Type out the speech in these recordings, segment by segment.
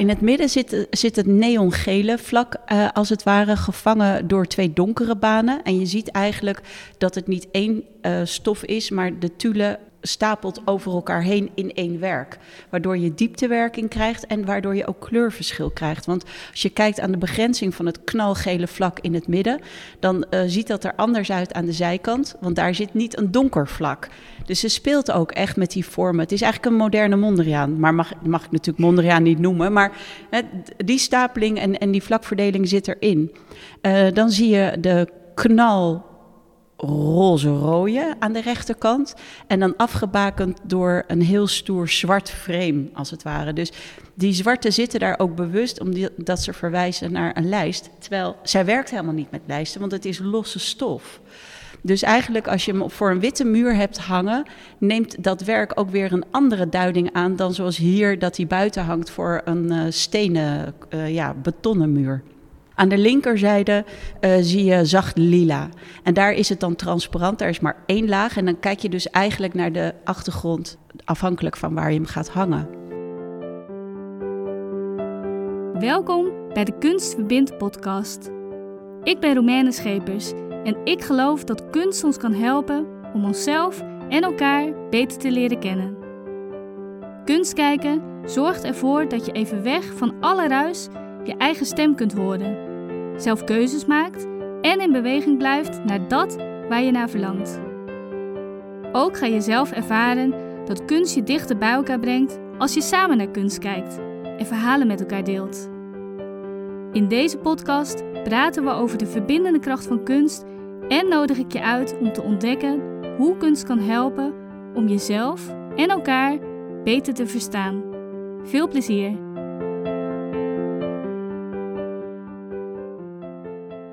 in het midden zit, zit het neongele vlak, uh, als het ware, gevangen door twee donkere banen. En je ziet eigenlijk dat het niet één uh, stof is, maar de tulle stapelt over elkaar heen in één werk. Waardoor je dieptewerking krijgt en waardoor je ook kleurverschil krijgt. Want als je kijkt aan de begrenzing van het knalgele vlak in het midden, dan uh, ziet dat er anders uit aan de zijkant, want daar zit niet een donker vlak. Dus ze speelt ook echt met die vormen. Het is eigenlijk een moderne Mondriaan, maar mag, mag ik natuurlijk Mondriaan niet noemen. Maar die stapeling en, en die vlakverdeling zit erin. Uh, dan zie je de knal roze-rode aan de rechterkant. En dan afgebakend door een heel stoer zwart frame, als het ware. Dus die zwarte zitten daar ook bewust omdat ze verwijzen naar een lijst. Terwijl zij werkt helemaal niet met lijsten, want het is losse stof. Dus eigenlijk als je hem voor een witte muur hebt hangen, neemt dat werk ook weer een andere duiding aan dan zoals hier dat hij buiten hangt voor een uh, stenen, uh, ja, betonnen muur. Aan de linkerzijde uh, zie je zacht lila. En daar is het dan transparant, daar is maar één laag. En dan kijk je dus eigenlijk naar de achtergrond, afhankelijk van waar je hem gaat hangen. Welkom bij de Kunst Verbindt podcast. Ik ben Romaine Schepers en ik geloof dat kunst ons kan helpen om onszelf en elkaar beter te leren kennen. Kunst kijken zorgt ervoor dat je even weg van alle ruis je eigen stem kunt horen zelf keuzes maakt en in beweging blijft naar dat waar je naar verlangt. Ook ga je zelf ervaren dat kunst je dichter bij elkaar brengt als je samen naar kunst kijkt en verhalen met elkaar deelt. In deze podcast praten we over de verbindende kracht van kunst en nodig ik je uit om te ontdekken hoe kunst kan helpen om jezelf en elkaar beter te verstaan. Veel plezier!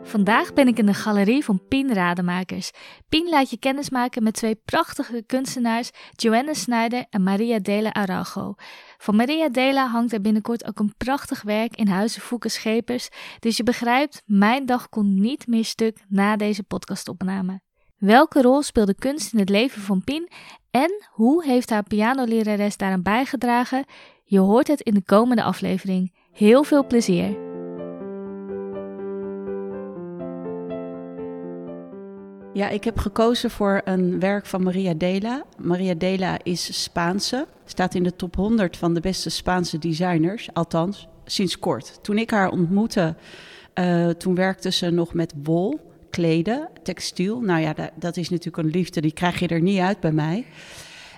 Vandaag ben ik in de galerie van Pien Rademakers. Pien laat je kennismaken met twee prachtige kunstenaars, Joanne Snijder en Maria Dela Arago. Van Maria Dela hangt er binnenkort ook een prachtig werk in Huizen Voeken Schepers, dus je begrijpt, mijn dag kon niet meer stuk na deze podcastopname. Welke rol speelde kunst in het leven van Pien en hoe heeft haar pianolerares daaraan bijgedragen? Je hoort het in de komende aflevering. Heel veel plezier! Ja, ik heb gekozen voor een werk van Maria Dela. Maria Dela is Spaanse, staat in de top 100 van de beste Spaanse designers, althans sinds kort. Toen ik haar ontmoette, uh, toen werkte ze nog met wol, kleden, textiel. Nou ja, dat, is natuurlijk een liefde, die krijg je er niet uit bij mij.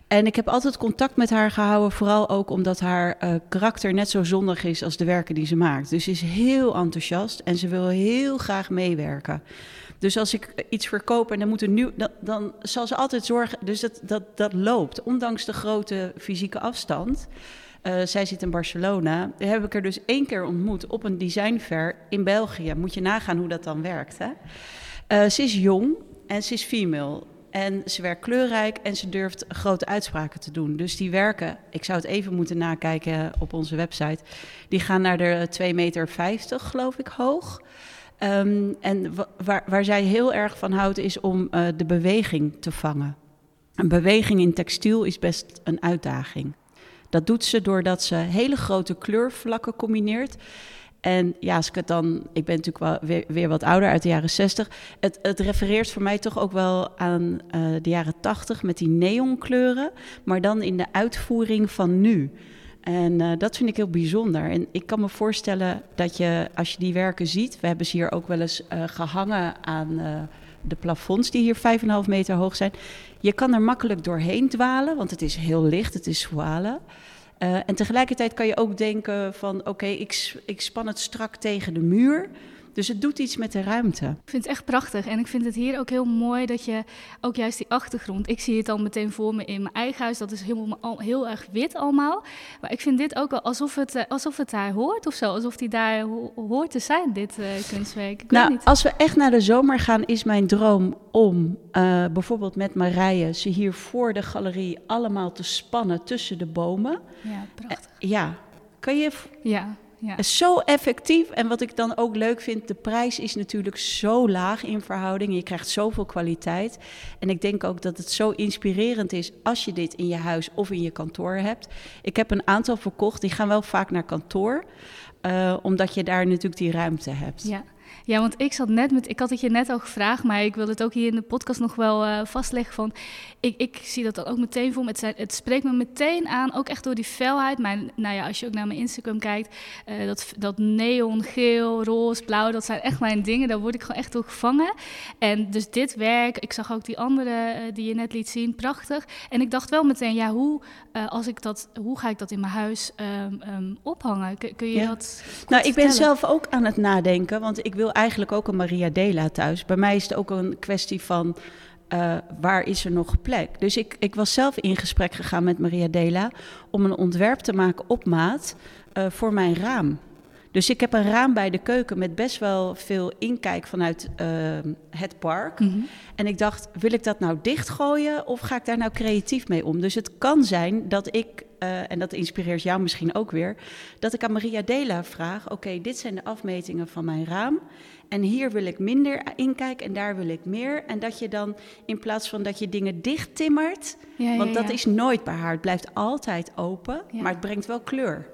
En ik heb altijd contact met haar gehouden, vooral ook omdat haar uh, karakter net zo zondig is als de werken die ze maakt. Dus ze is heel enthousiast en ze wil heel graag meewerken. Dus als ik iets verkoop en dan moet nu, dan, zal ze altijd zorgen. Dus dat, dat, dat loopt, ondanks de grote fysieke afstand. Uh, zij zit in Barcelona. Heb ik er dus één keer ontmoet op een designfair in België. Moet je nagaan hoe dat dan werkt. Hè? Uh, ze is jong en ze is female. En ze werkt kleurrijk en ze durft grote uitspraken te doen. Dus die werken, ik zou het even moeten nakijken op onze website. Die gaan naar de 2,50 meter, geloof ik, hoog. Um, en waar, waar zij heel erg van houdt, is om uh, de beweging te vangen. Een beweging in textiel is best een uitdaging. Dat doet ze doordat ze hele grote kleurvlakken combineert. En ja, als ik het dan, ik ben natuurlijk weer, weer wat ouder uit de jaren 60. Het, het refereert voor mij toch ook wel aan uh, de jaren 80 met die neonkleuren, maar dan in de uitvoering van nu. En uh, dat vind ik heel bijzonder. En ik kan me voorstellen dat je, als je die werken ziet, we hebben ze hier ook wel eens uh, gehangen aan uh, de plafonds die hier 5,5 meter hoog zijn. Je kan er makkelijk doorheen dwalen, want het is heel licht, het is voile. en tegelijkertijd kan je ook denken van oké, ik, ik span het strak tegen de muur. Dus het doet iets met de ruimte. Ik vind het echt prachtig. En ik vind het hier ook heel mooi dat je ook juist die achtergrond. Ik zie het al meteen voor me in mijn eigen huis. Dat is helemaal, heel erg wit allemaal. Maar ik vind dit ook wel alsof het, eh, alsof het daar hoort of zo. Alsof die daar hoort te zijn, dit uh, kunstwerk. Ik nou, als we echt naar de zomer gaan, is mijn droom om uh, bijvoorbeeld met Marije ze hier voor de galerie allemaal te spannen tussen de bomen. Ja, prachtig. ja, kan je. Ja ja. is zo effectief. En wat ik dan ook leuk vind, de prijs is natuurlijk zo laag in verhouding. Je krijgt zoveel kwaliteit. En ik denk ook dat het zo inspirerend is als je dit in je huis of in je kantoor hebt. Ik heb een aantal verkocht, die gaan wel vaak naar kantoor. Uh, omdat je daar natuurlijk die ruimte hebt. Ja. Ja, want ik zat net met, ik had het je net al gevraagd, maar ik wil het ook hier in de podcast nog wel uh, vastleggen van, ik, ik zie dat dan ook meteen voor me. Het, het, spreekt me meteen aan, ook echt door die felheid. Mijn, nou ja, als je ook naar mijn Instagram kijkt, uh, dat, dat neon, geel, roze, blauw, dat zijn echt mijn dingen. Daar word ik gewoon echt door gevangen. En dus dit werk, ik zag ook die andere uh, die je net liet zien, prachtig. En ik dacht wel meteen, ja, hoe, als ik dat, hoe ga ik dat in mijn huis um, um, ophangen? Kun, kun je Ja. dat Nou, ik ben zelf ook aan het nadenken, want ik wil eigenlijk ook een Maria Dela thuis. Bij mij is het ook een kwestie van eh, waar is er nog plek. Dus ik, ik was zelf in gesprek gegaan met Maria Dela om een ontwerp te maken op maat eh, voor mijn raam. Dus ik heb een raam bij de keuken met best wel veel inkijk vanuit eh, het park. Mhm. En ik dacht, wil ik dat nou dichtgooien of ga ik daar nou creatief mee om? Dus het kan zijn dat ik, eh, en dat inspireert jou misschien ook weer, dat ik aan Maria Dela vraag: Oké, dit zijn de afmetingen van mijn raam. En hier wil ik minder inkijk en daar wil ik meer. En dat je dan in plaats van dat je dingen dicht timmert, Ja, ja, want dat is nooit bij haar. Het blijft altijd open, maar het brengt wel kleur.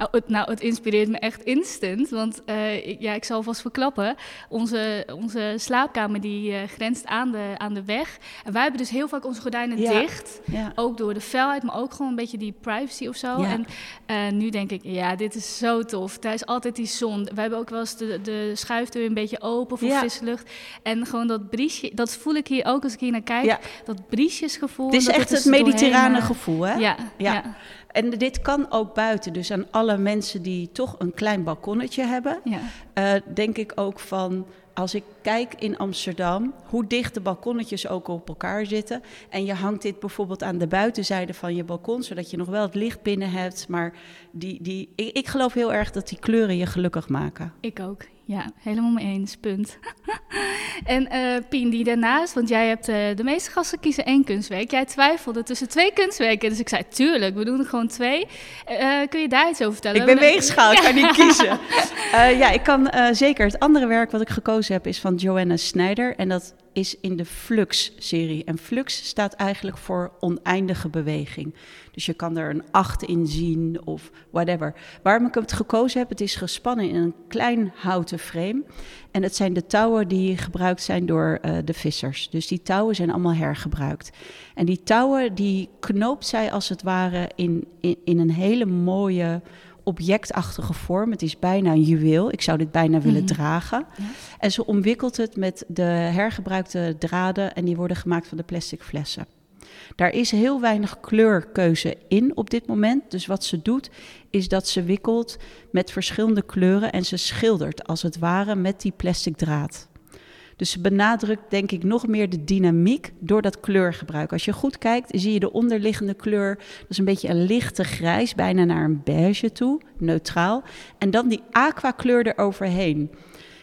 Nou het, nou, het inspireert me echt instant. Want eh, ik, ja, ik zal vast verklappen. Onze, onze slaapkamer die eh, grenst aan de, aan de weg. En wij hebben dus heel vaak onze gordijnen Ja. dicht. Ja. Ook door de felheid, maar ook gewoon een beetje die privacy of zo. Ja. En eh, nu denk ik, ja, dit is zo tof. Daar is altijd die zon. We hebben ook wel eens de, de schuifdeur een beetje open voor frisse lucht. En gewoon dat briesje, dat voel ik hier ook als ik hier naar kijk. Dat briesjesgevoel. Het is dat echt het mediterrane gevoel, hè? Ja, Ja. En dit kan ook buiten. Dus aan alle mensen die toch een klein balkonnetje hebben, ja. eh, denk ik ook van. Als ik kijk in Amsterdam, hoe dicht de balkonnetjes ook op elkaar zitten. En je hangt dit bijvoorbeeld aan de buitenzijde van je balkon, zodat je nog wel het licht binnen hebt. Maar die, die, ik, ik geloof heel erg dat die kleuren je gelukkig maken. Ik ook. Ja, helemaal mee eens. Punt. en eh, Pien, die daarnaast, want jij hebt eh, de meeste gasten kiezen één kunstwerk. Jij twijfelde tussen twee kunstwerken. Dus ik zei, tuurlijk, we doen er gewoon twee. Eh, kun je daar iets over vertellen? Ik ben weegschaal, ik kan niet kiezen. Ja, ik kan zeker. Het andere werk wat ik gekozen heb is van Joanna Snijder. En dat is in de Flux-serie. En Flux staat eigenlijk voor oneindige beweging. Dus je kan er een acht in zien of whatever. Waarom ik het gekozen heb, het is gespannen in een klein houten frame. En het zijn de touwen die gebruikt zijn door eh, de vissers. Dus die touwen zijn allemaal hergebruikt. En die touwen die knoopt zij als het ware in, in een hele mooie objectachtige vorm. Het is bijna een juweel. Ik zou dit bijna willen Mhm. dragen. Ja. En ze omwikkelt het met de hergebruikte draden en die worden gemaakt van de plastic flessen. Daar is heel weinig kleurkeuze in op dit moment. Dus wat ze doet, is dat ze wikkelt met verschillende kleuren en ze schildert als het ware met die plastic draad. Dus ze benadrukt denk ik nog meer de dynamiek door dat kleurgebruik. Als je goed kijkt, zie je de onderliggende kleur. Dat is een beetje een lichte grijs, bijna naar een beige toe, neutraal. En dan die aquakleur eroverheen.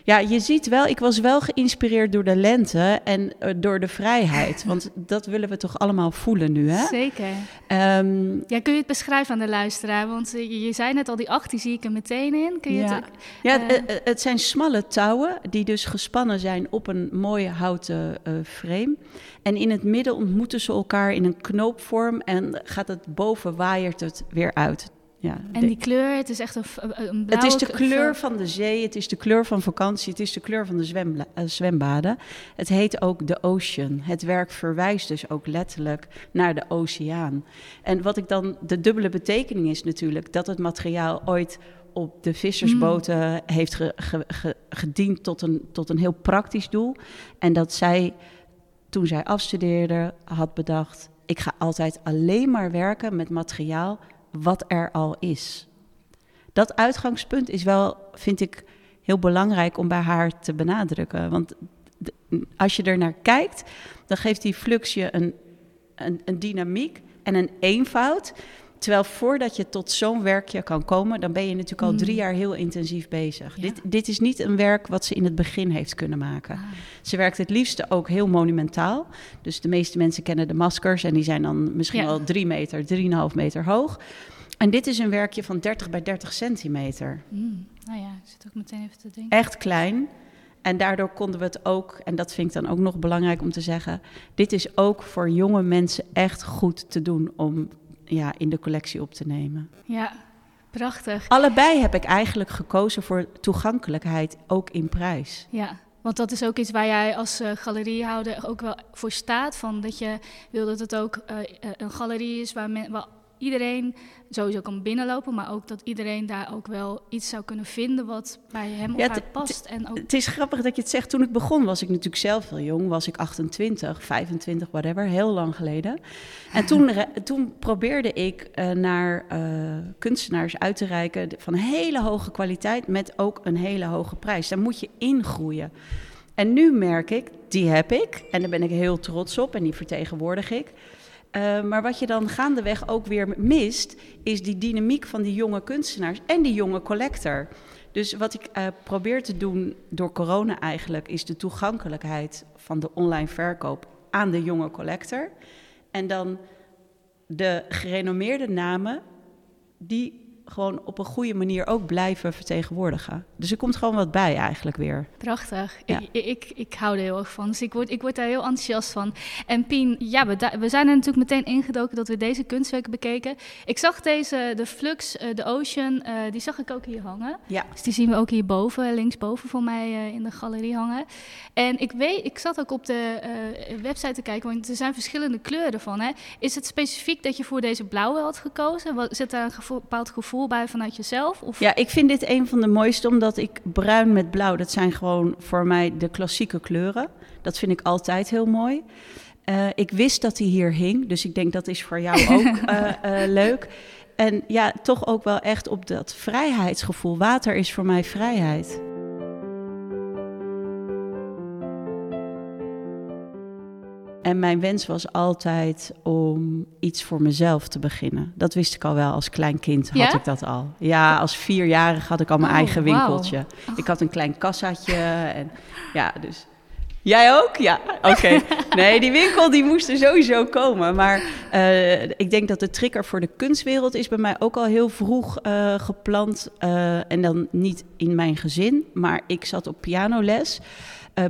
Ja, je ziet wel, ik was wel geïnspireerd door de lente en eh, door de vrijheid. Want dat willen we toch allemaal voelen nu, hè? Zeker. Ehm, Ja, kun je het beschrijven aan de luisteraar? Want eh, je, je zei net al, die acht, die zie ik er meteen in. Kun je Ja. het... Ja, Eh. het, het zijn smalle touwen die dus gespannen zijn op een mooie houten frame. En in het midden ontmoeten ze elkaar in een knoopvorm en gaat het boven waaiert het weer uit. Ja, En die kleur, het is echt een, een blauwe... het is de kleur van de zee, het is de kleur van vakantie, het is de kleur van de zwembla- eh, zwembaden. Het heet ook de ocean. Het werk verwijst dus ook letterlijk naar de oceaan. En wat ik dan, de dubbele betekening is natuurlijk dat het materiaal ooit op de vissersboten heeft ge- ge- ge- gediend tot een, tot een heel praktisch doel. En dat zij, toen zij afstudeerde, had bedacht: ik ga altijd alleen maar werken met materiaal wat er al is. Dat uitgangspunt is wel, vind ik, heel belangrijk om bij haar te benadrukken. Want als je er naar kijkt, dan geeft die flux je een, een, een dynamiek en een eenvoud. Terwijl voordat je tot zo'n werkje kan komen, dan ben je natuurlijk al Mm. drie jaar heel intensief bezig. Ja. Dit, dit is niet een werk wat ze in het begin heeft kunnen maken. Ah. Ze werkt het liefste ook heel monumentaal. Dus de meeste mensen kennen de maskers en die zijn dan misschien Ja. wel drie meter, drieënhalf meter hoog. En dit is een werkje van 30 bij 30 centimeter. Mm, nou ja, ik zit ook meteen even te denken. Echt klein. En daardoor konden we het ook, en dat vind ik dan ook nog belangrijk om te zeggen, dit is ook voor jonge mensen echt goed te doen om ja, in de collectie op te nemen. Ja, prachtig. Allebei heb ik eigenlijk gekozen voor toegankelijkheid, ook in prijs. Ja, want dat is ook iets waar jij als uh, galeriehouder ook wel voor staat. Van dat je wil dat het ook uh, een galerie is waar, men, waar iedereen sowieso kan binnenlopen, maar ook dat iedereen daar ook wel iets zou kunnen vinden wat bij hem of haar past. En ook... Het is grappig dat je het zegt. Toen ik begon was ik natuurlijk zelf heel jong, was ik 28, 25, whatever, heel lang geleden. En toen, toen probeerde ik uh, naar uh, kunstenaars uit te reiken van hele hoge kwaliteit met ook een hele hoge prijs. Daar moet je ingroeien. En nu merk ik, die heb ik en daar ben ik heel trots op en die vertegenwoordig ik. Uh, maar wat je dan gaandeweg ook weer mist, is die dynamiek van die jonge kunstenaars en die jonge collector. Dus wat ik uh, probeer te doen door corona eigenlijk, is de toegankelijkheid van de online verkoop aan de jonge collector. En dan de gerenommeerde namen, die gewoon op een goede manier ook blijven vertegenwoordigen. Dus er komt gewoon wat bij eigenlijk weer. Prachtig. Ja. Ik, ik, ik hou er heel erg van. Dus ik word, ik word daar heel enthousiast van. En Pien, ja, we, we zijn er natuurlijk meteen ingedoken dat we deze kunstwerken bekeken. Ik zag deze, de Flux, uh, de Ocean, uh, die zag ik ook hier hangen. Ja. Dus die zien we ook hierboven, linksboven van mij uh, in de galerie hangen. En ik weet, ik zat ook op de website te kijken, want er zijn verschillende kleuren van. Hè. Is het specifiek dat je voor deze blauwe had gekozen? Zit daar een bepaald gevoel bij vanuit jezelf? Of? Ja, ik vind dit een van de mooiste, omdat ik bruin met blauw, dat zijn gewoon voor mij de klassieke kleuren. Dat vind ik altijd heel mooi. Uh, ik wist dat hij hier hing, dus ik denk dat is voor jou ook uh, uh, leuk. En ja, toch ook wel echt op dat vrijheidsgevoel. Water is voor mij vrijheid. En mijn wens was altijd om iets voor mezelf te beginnen. Dat wist ik al wel als klein kind, had ja? ik dat al. Ja, als vierjarig had ik al mijn oh, eigen winkeltje. Wow. Oh. Ik had een klein kassaatje en ja, dus... Jij ook? Ja, oké. Okay. Nee, die winkel die moest er sowieso komen. Maar uh, ik denk dat de trigger voor de kunstwereld is bij mij ook al heel vroeg uh, geplant. Uh, en dan niet in mijn gezin, maar ik zat op pianoles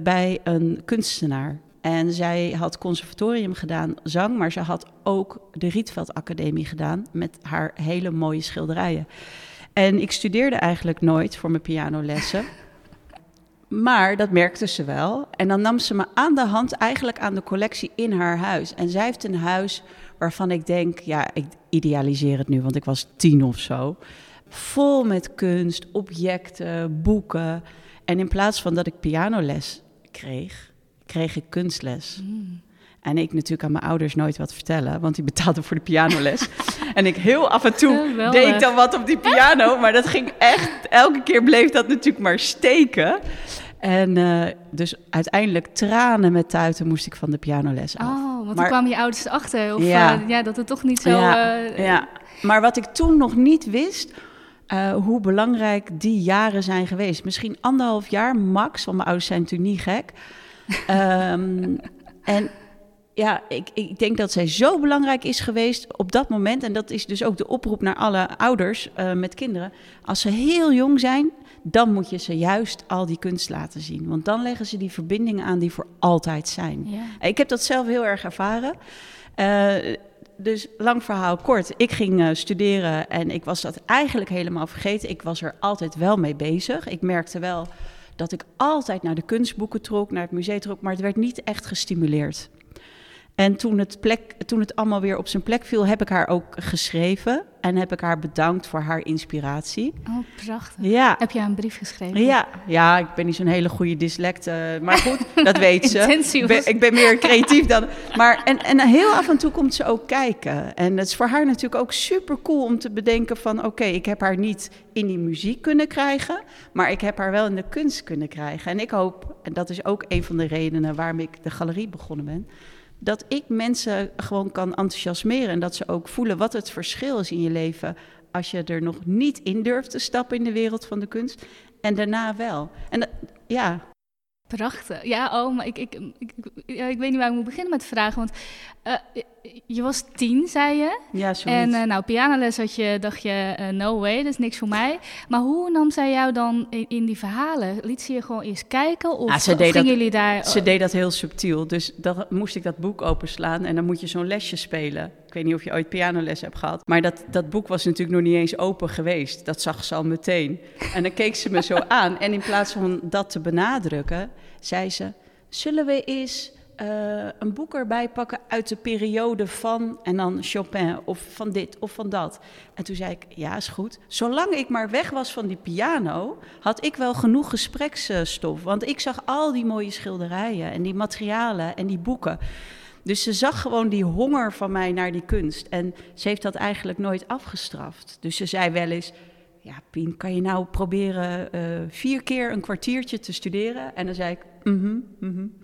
bij een kunstenaar. En zij had conservatorium gedaan, zang, maar ze had ook de Rietveld Academie gedaan met haar hele mooie schilderijen. En ik studeerde eigenlijk nooit voor mijn pianolessen. Maar dat merkte ze wel. En dan nam ze me aan de hand eigenlijk aan de collectie in haar huis. En zij heeft een huis waarvan ik denk, ja, ik idealiseer het nu, want ik was tien of zo. Vol met kunst, objecten, boeken. En in plaats van dat ik pianoles kreeg, kreeg ik kunstles. Mm. En ik natuurlijk aan mijn ouders nooit wat vertellen, want die betaalden voor de pianoles. en ik heel af en toe ja, deed ik dan wat op die piano, maar dat ging echt, elke keer bleef dat natuurlijk maar steken. En uh, dus uiteindelijk tranen met tuiten moest ik van de pianoles af. Oh, want maar, toen kwamen je ouders achter, of ja, uh, ja, dat het toch niet zo... Ja, uh, ja, maar wat ik toen nog niet wist, hoe belangrijk die jaren zijn geweest. Misschien anderhalf jaar max, want mijn ouders zijn natuurlijk niet gek. Um, en ja, ik, ik denk dat zij zo belangrijk is geweest op dat moment. En dat is dus ook de oproep naar alle ouders uh, met kinderen. Als ze heel jong zijn, dan moet je ze juist al die kunst laten zien. Want dan leggen ze die verbindingen aan die voor altijd zijn. Ja. Ik heb dat zelf heel erg ervaren. Uh, dus lang verhaal kort. Ik ging uh, studeren en ik was dat eigenlijk helemaal vergeten. Ik was er altijd wel mee bezig. Ik merkte wel dat ik altijd naar de kunstboeken trok, naar het museum trok, maar het werd niet echt gestimuleerd. En toen het, plek, toen het allemaal weer op zijn plek viel, heb ik haar ook geschreven. En heb ik haar bedankt voor haar inspiratie. Oh, prachtig. Ja. Heb je haar een brief geschreven? Ja, ja ik ben niet zo'n hele goede dyslect. Uh, maar goed, dat weet ze. Ik ben, ik ben meer creatief dan... Maar, en, en heel af en toe komt ze ook kijken. En het is voor haar natuurlijk ook super cool om te bedenken van... oké, okay, ik heb haar niet in die muziek kunnen krijgen... maar ik heb haar wel in de kunst kunnen krijgen. En ik hoop, en dat is ook een van de redenen waarom ik de galerie begonnen ben dat ik mensen gewoon kan enthousiasmeren en dat ze ook voelen wat het verschil is in je leven als je er nog niet in durft te stappen in de wereld van de kunst en daarna wel. En ja. Prachtig. Ja, oh, maar ik, ik, ik, ik weet niet waar ik moet beginnen met vragen. Want uh, je was tien, zei je. Ja, zo. En uh, nou, pianoles had je, dacht je, uh, no way, dat is niks voor mij. Maar hoe nam zij jou dan in, in die verhalen? Liet ze je gewoon eerst kijken? Of, ah, ze deed gingen dat, jullie daar... Ze deed dat heel subtiel. Dus dan moest ik dat boek openslaan en dan moet je zo'n lesje spelen. Ik weet niet of je ooit pianoles hebt gehad. Maar dat, dat boek was natuurlijk nog niet eens open geweest. Dat zag ze al meteen. En dan keek ze me zo aan. En in plaats van dat te benadrukken, zei ze... Zullen we eens uh, een boek erbij pakken uit de periode van en dan Chopin of van dit of van dat. En toen zei ik, ja, is goed. Zolang ik maar weg was van die piano, had ik wel genoeg gespreksstof. Want ik zag al die mooie schilderijen en die materialen en die boeken. Dus ze zag gewoon die honger van mij naar die kunst. En ze heeft dat eigenlijk nooit afgestraft. Dus ze zei wel eens, ja, Pien, kan je nou proberen uh, vier keer een kwartiertje te studeren? En dan zei ik, mm mhm. Mm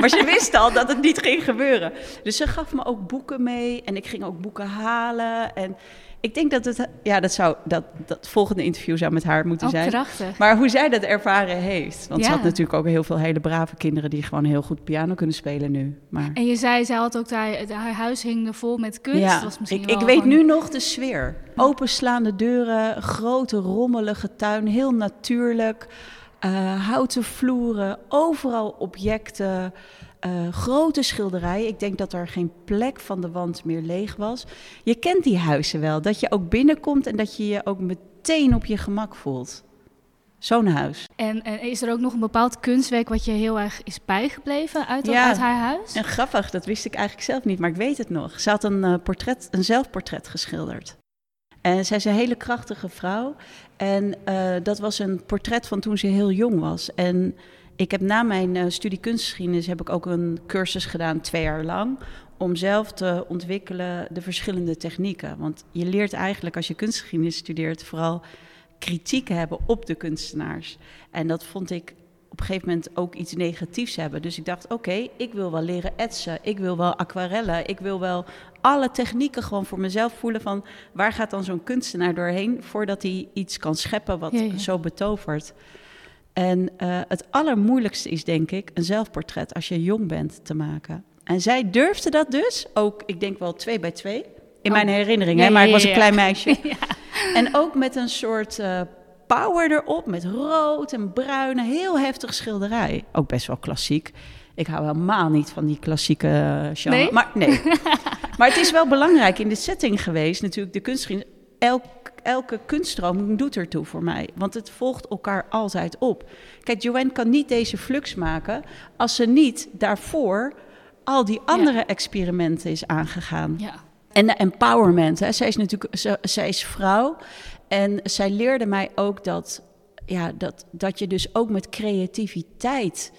maar ze wist al dat het niet ging gebeuren. Dus ze gaf me ook boeken mee en ik ging ook boeken halen. En ik denk dat het, ja, dat zou, dat, dat volgende interview zou met haar moeten oh, zijn. Maar hoe zij dat ervaren heeft. Want ja. ze had natuurlijk ook heel veel hele brave kinderen die gewoon heel goed piano kunnen spelen nu. Maar... En je zei, zij had ook daar, haar huis hing er vol met kunst. Ja, was misschien ik, ik weet nu nog de sfeer. Openslaande deuren, grote rommelige tuin, heel natuurlijk. Uh, houten vloeren, overal objecten. Uh, grote schilderijen. Ik denk dat er geen plek van de wand meer leeg was. Je kent die huizen wel. Dat je ook binnenkomt en dat je je ook meteen op je gemak voelt. Zo'n huis. En, en, is er ook nog een bepaald kunstwerk wat je heel erg is bijgebleven uit, ja, uit haar huis? En grappig, dat wist ik eigenlijk zelf niet, maar ik weet het nog. Ze had een, uh, portret, een zelfportret geschilderd. En zij is een hele krachtige vrouw. En uh, dat was een portret van toen ze heel jong was. En ik heb na mijn uh, studie kunstgeschiedenis heb ik ook een cursus gedaan, twee jaar lang, om zelf te ontwikkelen de verschillende technieken. Want je leert eigenlijk als je kunstgeschiedenis studeert vooral kritiek hebben op de kunstenaars. En dat vond ik op een gegeven moment ook iets negatiefs hebben. Dus ik dacht, oké, okay, ik wil wel leren etsen, ik wil wel aquarellen, ik wil wel alle technieken gewoon voor mezelf voelen van waar gaat dan zo'n kunstenaar doorheen voordat hij iets kan scheppen wat ja, ja. zo betovert. En uh, het allermoeilijkste is denk ik een zelfportret als je jong bent te maken. En zij durfde dat dus, ook ik denk wel twee bij twee, in oh. mijn herinnering, ja, hè, maar ik was een klein meisje. En ook met een soort uh, power erop, met rood en bruin, heel heftig schilderij. Ook best wel klassiek. Ik hou helemaal niet van die klassieke genre. Nee? Maar, nee. maar het is wel belangrijk in de setting geweest, natuurlijk, de kunstgeschiedenis. Elk, elke kunststroming doet ertoe voor mij, want het volgt elkaar altijd op. Kijk, Joanne kan niet deze flux maken als ze niet daarvoor al die andere ja. experimenten is aangegaan. Ja. En de empowerment, hè. zij is natuurlijk ze, zij is vrouw en zij leerde mij ook dat, ja, dat, dat je dus ook met creativiteit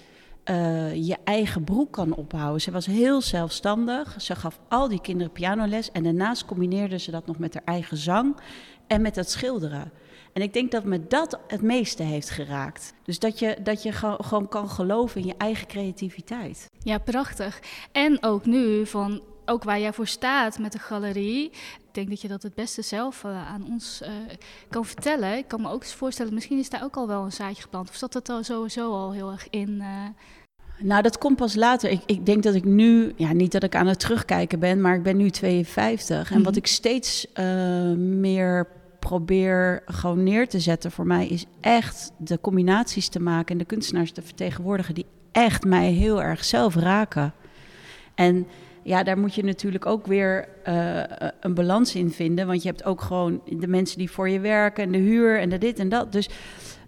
uh, je eigen broek kan ophouden. Ze was heel zelfstandig. Ze gaf al die kinderen pianoles. En daarnaast combineerde ze dat nog met haar eigen zang en met het schilderen. En ik denk dat me dat het meeste heeft geraakt. Dus dat je, dat je gewoon kan geloven in je eigen creativiteit. Ja, prachtig. En ook nu van ook waar jij voor staat met de galerie. Ik denk dat je dat het beste zelf uh, aan ons uh, kan vertellen. Ik kan me ook eens voorstellen, misschien is daar ook al wel een zaadje geplant. Of zat dat al sowieso al heel erg in? Uh... Nou, dat komt pas later. Ik, ik, denk dat ik nu, ja, niet dat ik aan het terugkijken ben, maar ik ben nu 52. En wat ik steeds meer probeer gewoon neer te zetten voor mij is echt de combinaties te maken en de kunstenaars te vertegenwoordigen die echt mij heel erg zelf raken. En ja, daar moet je natuurlijk ook weer uh, een balans in vinden. Want je hebt ook gewoon de mensen die voor je werken en de huur en de dit en dat. Dus,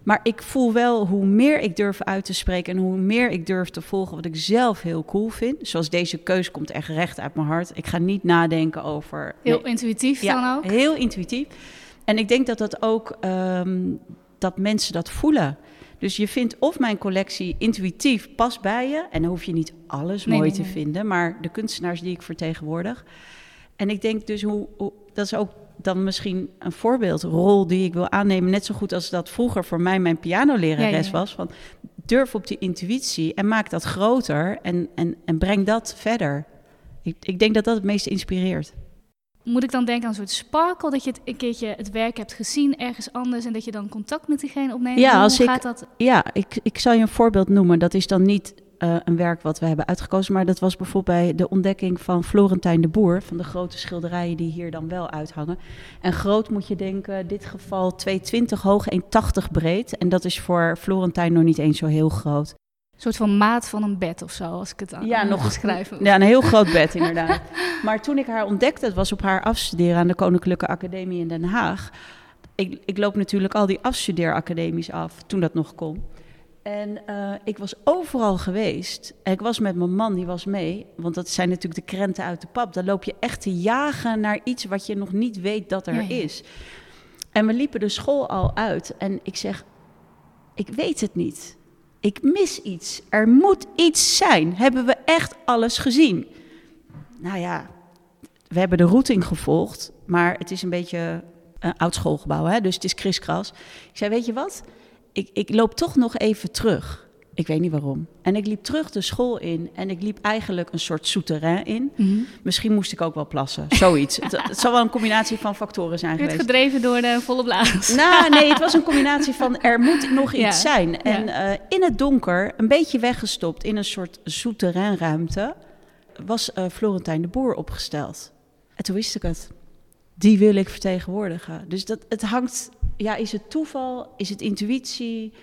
maar ik voel wel hoe meer ik durf uit te spreken en hoe meer ik durf te volgen wat ik zelf heel cool vind. Zoals deze keus komt echt recht uit mijn hart. Ik ga niet nadenken over. Heel nee, intuïtief ja, dan ook? Heel intuïtief. En ik denk dat dat ook um, dat mensen dat voelen. Dus je vindt of mijn collectie intuïtief past bij je. En dan hoef je niet alles Nee, mooi nee, te nee. vinden, maar de kunstenaars die ik vertegenwoordig. En ik denk dus hoe, hoe dat is ook dan misschien een voorbeeldrol die ik wil aannemen. Net zo goed als dat vroeger voor mij mijn pianolerares Ja, ja, ja. was. Van durf op die intuïtie en maak dat groter en, en, en breng dat verder. Ik, ik denk dat dat het meest inspireert. Moet ik dan denken aan een soort sparkle, dat je het een keertje het werk hebt gezien ergens anders en dat je dan contact met diegene opneemt? Ja, Hoe als ik- gaat dat? Ja, ik, ik zal je een voorbeeld noemen. Dat is dan niet eh, een werk wat we hebben uitgekozen, maar dat was bijvoorbeeld bij de ontdekking van Florentijn de Boer, van de grote schilderijen die hier dan wel uithangen. En groot moet je denken, in dit geval 220 hoog, 180 breed. En dat is voor Florentijn nog niet eens zo heel groot. Een soort van maat van een bed of zo, als ik het aan Ja, nog- beschrijven. Ja, een heel groot bed inderdaad. Maar toen ik haar ontdekte, het was op haar afstuderen aan de Koninklijke Academie in Den Haag. Ik, ik loop natuurlijk al die afstudeeracademies af, toen dat nog kon. En eh, ik was overal geweest. En ik was met mijn man, die was mee. Want dat zijn natuurlijk de krenten uit de pap. Dan loop je echt te jagen naar iets wat je nog niet weet dat er Ja, ja. is. En we liepen de school al uit. En ik zeg, ik weet het niet. Ik mis iets. Er moet iets zijn. Hebben we echt alles gezien? Nou ja, we hebben de routing gevolgd, maar het is een beetje een oud schoolgebouw, hè? dus het is kriskras. Ik zei, weet je wat? Ik, ik loop toch nog even terug. Ik weet niet waarom. En ik liep terug de school in en ik liep eigenlijk een soort souterrain in. Mhm. Misschien moest ik ook wel plassen, zoiets. het, het zal wel een combinatie van factoren zijn geweest. gedreven door de volle blaas. Nou, nee, het was een combinatie van er moet nog iets zijn. En eh, in het donker, een beetje weggestopt in een soort souterrainruimte, was eh, Florentijn de Boer opgesteld. En toen wist ik het. Die wil ik vertegenwoordigen. Dus dat, het hangt, ja, is het toeval, is het intuïtie?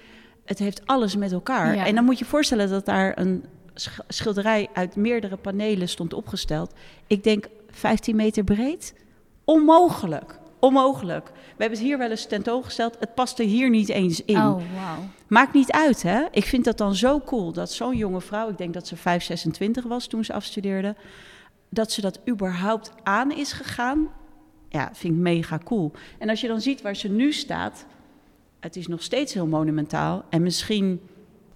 Het heeft alles met elkaar. Ja. En dan moet je je voorstellen dat daar een sch- schilderij uit meerdere panelen stond opgesteld. Ik denk 15 meter breed. Onmogelijk. Onmogelijk. We hebben het hier wel eens tentoongesteld. Het paste hier niet eens in. Oh, wauw. Maakt niet uit, hè? Ik vind dat dan zo cool dat zo'n jonge vrouw, ik denk dat ze 5, 26 was toen ze afstudeerde, dat ze dat überhaupt aan is gegaan. Ja, vind ik mega cool. En als je dan ziet waar ze nu staat, het is nog steeds heel monumentaal en misschien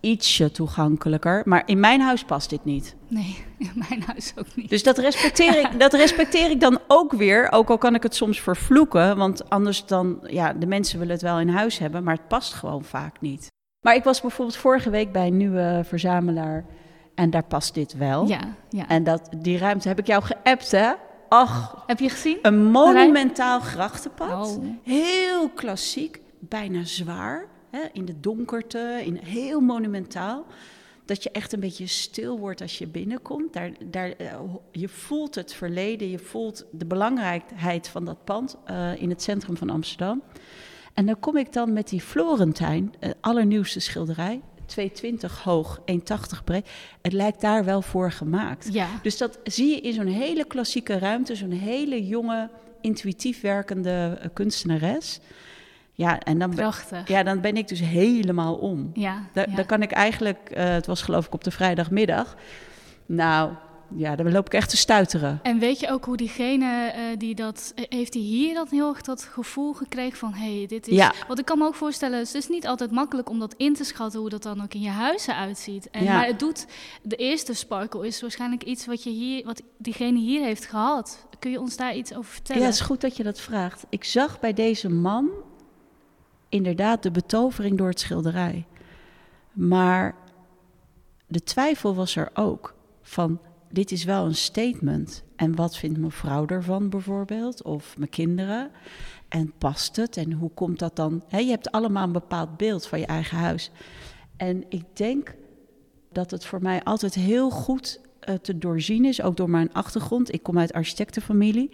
ietsje toegankelijker, maar in mijn huis past dit niet. Nee, in mijn huis ook niet. Dus dat respecteer ik, dat respecteer ik dan ook weer. Ook al kan ik het soms vervloeken. Want anders dan, ja, de mensen willen het wel in huis hebben, maar het past gewoon vaak niet. Maar ik was bijvoorbeeld vorige week bij een nieuwe verzamelaar. En daar past dit wel. Ja, ja. En dat, die ruimte heb ik jou geappt, hè? Ach, Heb je gezien? een monumentaal grachtenpad. Oh. Heel klassiek, bijna zwaar. Hè? In de donkerte, in, heel monumentaal. Dat je echt een beetje stil wordt als je binnenkomt. Daar, daar, eh, je voelt het verleden, je voelt de belangrijkheid van dat pand eh, in het centrum van Amsterdam. En dan kom ik dan met die Florentijn, eh, allernieuwste schilderij. 220 hoog, 180 breed. Het lijkt daar wel voor gemaakt. Ja. Dus dat zie je in zo'n hele klassieke ruimte, zo'n hele jonge, intuïtief werkende kunstenares. Ja, en dan, Prachtig. ja, dan ben ik dus helemaal om. Ja. Da- ja. Dan kan ik eigenlijk, eh, het was geloof ik op de vrijdagmiddag. Nou, ja, dan loop ik echt te stuiteren. En weet je ook hoe diegene eh, die dat... eh, Heeft hij hier dan heel erg dat gevoel gekregen van... Hé, hey, dit is... Ja. Want ik kan me ook voorstellen, het is niet altijd makkelijk om dat in te schatten... hoe dat dan ook in je huizen uitziet. En, Ja. Maar het doet... De eerste sparkle is waarschijnlijk iets wat, je hier, wat diegene hier heeft gehad. Kun je ons daar iets over Ja, vertellen? het is goed dat je dat vraagt. Ik zag bij deze man inderdaad de betovering door het schilderij. Maar de twijfel was er ook van dit is wel een statement. En wat vindt mijn vrouw ervan bijvoorbeeld? Of mijn kinderen? En past het? En hoe komt dat dan? Je hebt allemaal een bepaald beeld van je eigen huis. En ik denk dat het voor mij altijd heel goed eh, te doorzien is, ook door mijn achtergrond. Ik kom uit architectenfamilie.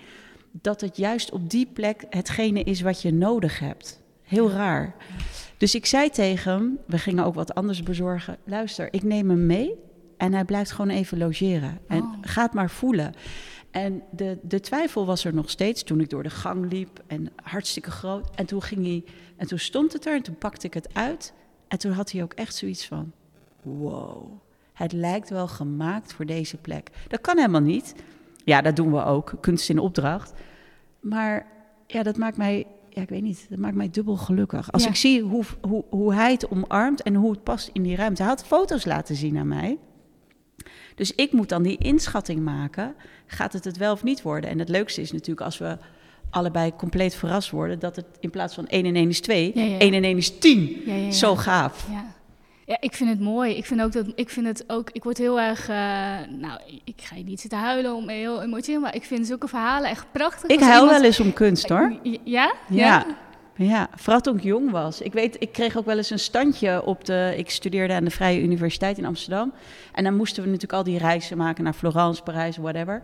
Dat het juist op die plek hetgene is wat je nodig hebt. Heel raar. Dus ik zei tegen hem, we gingen ook wat anders bezorgen. Luister, ik neem hem mee en hij blijft gewoon even logeren. En Oh. ga het maar voelen. En de, de twijfel was er nog steeds toen ik door de gang liep en hartstikke groot. En toen ging hij, en toen stond het er en toen pakte ik het uit. En toen had hij ook echt zoiets van, wow, het lijkt wel gemaakt voor deze plek. Dat kan helemaal niet. Ja, dat doen we ook, kunst in opdracht. Maar ja, dat maakt mij, ja, ik weet niet, dat maakt mij dubbel gelukkig. Als Ja. ik zie hoe, hoe, hoe hij het omarmt en hoe het past in die ruimte. Hij had foto's laten zien aan mij. Dus ik moet dan die inschatting maken. Gaat het het wel of niet worden? En het leukste is natuurlijk als we allebei compleet verrast worden... dat het in plaats van 1 en 1 is 2, Ja, ja, ja. 1 en 1 is 10. Ja, ja, ja. Zo gaaf. Ja. Ja, ik vind het mooi. Ik vind ook dat ik vind het ook. Ik word heel erg. eh, nou, ik ga je niet zitten huilen om heel emotioneel, maar ik vind zulke verhalen echt prachtig. Ik huil iemand- wel eens om kunst, hoor. Ja? Ja. Ja, vooral toen ik jong was. Ik weet, ik kreeg ook wel eens een standje op de. Ik studeerde aan de Vrije Universiteit in Amsterdam. En dan moesten we natuurlijk al die reizen maken naar Florence, Parijs, whatever.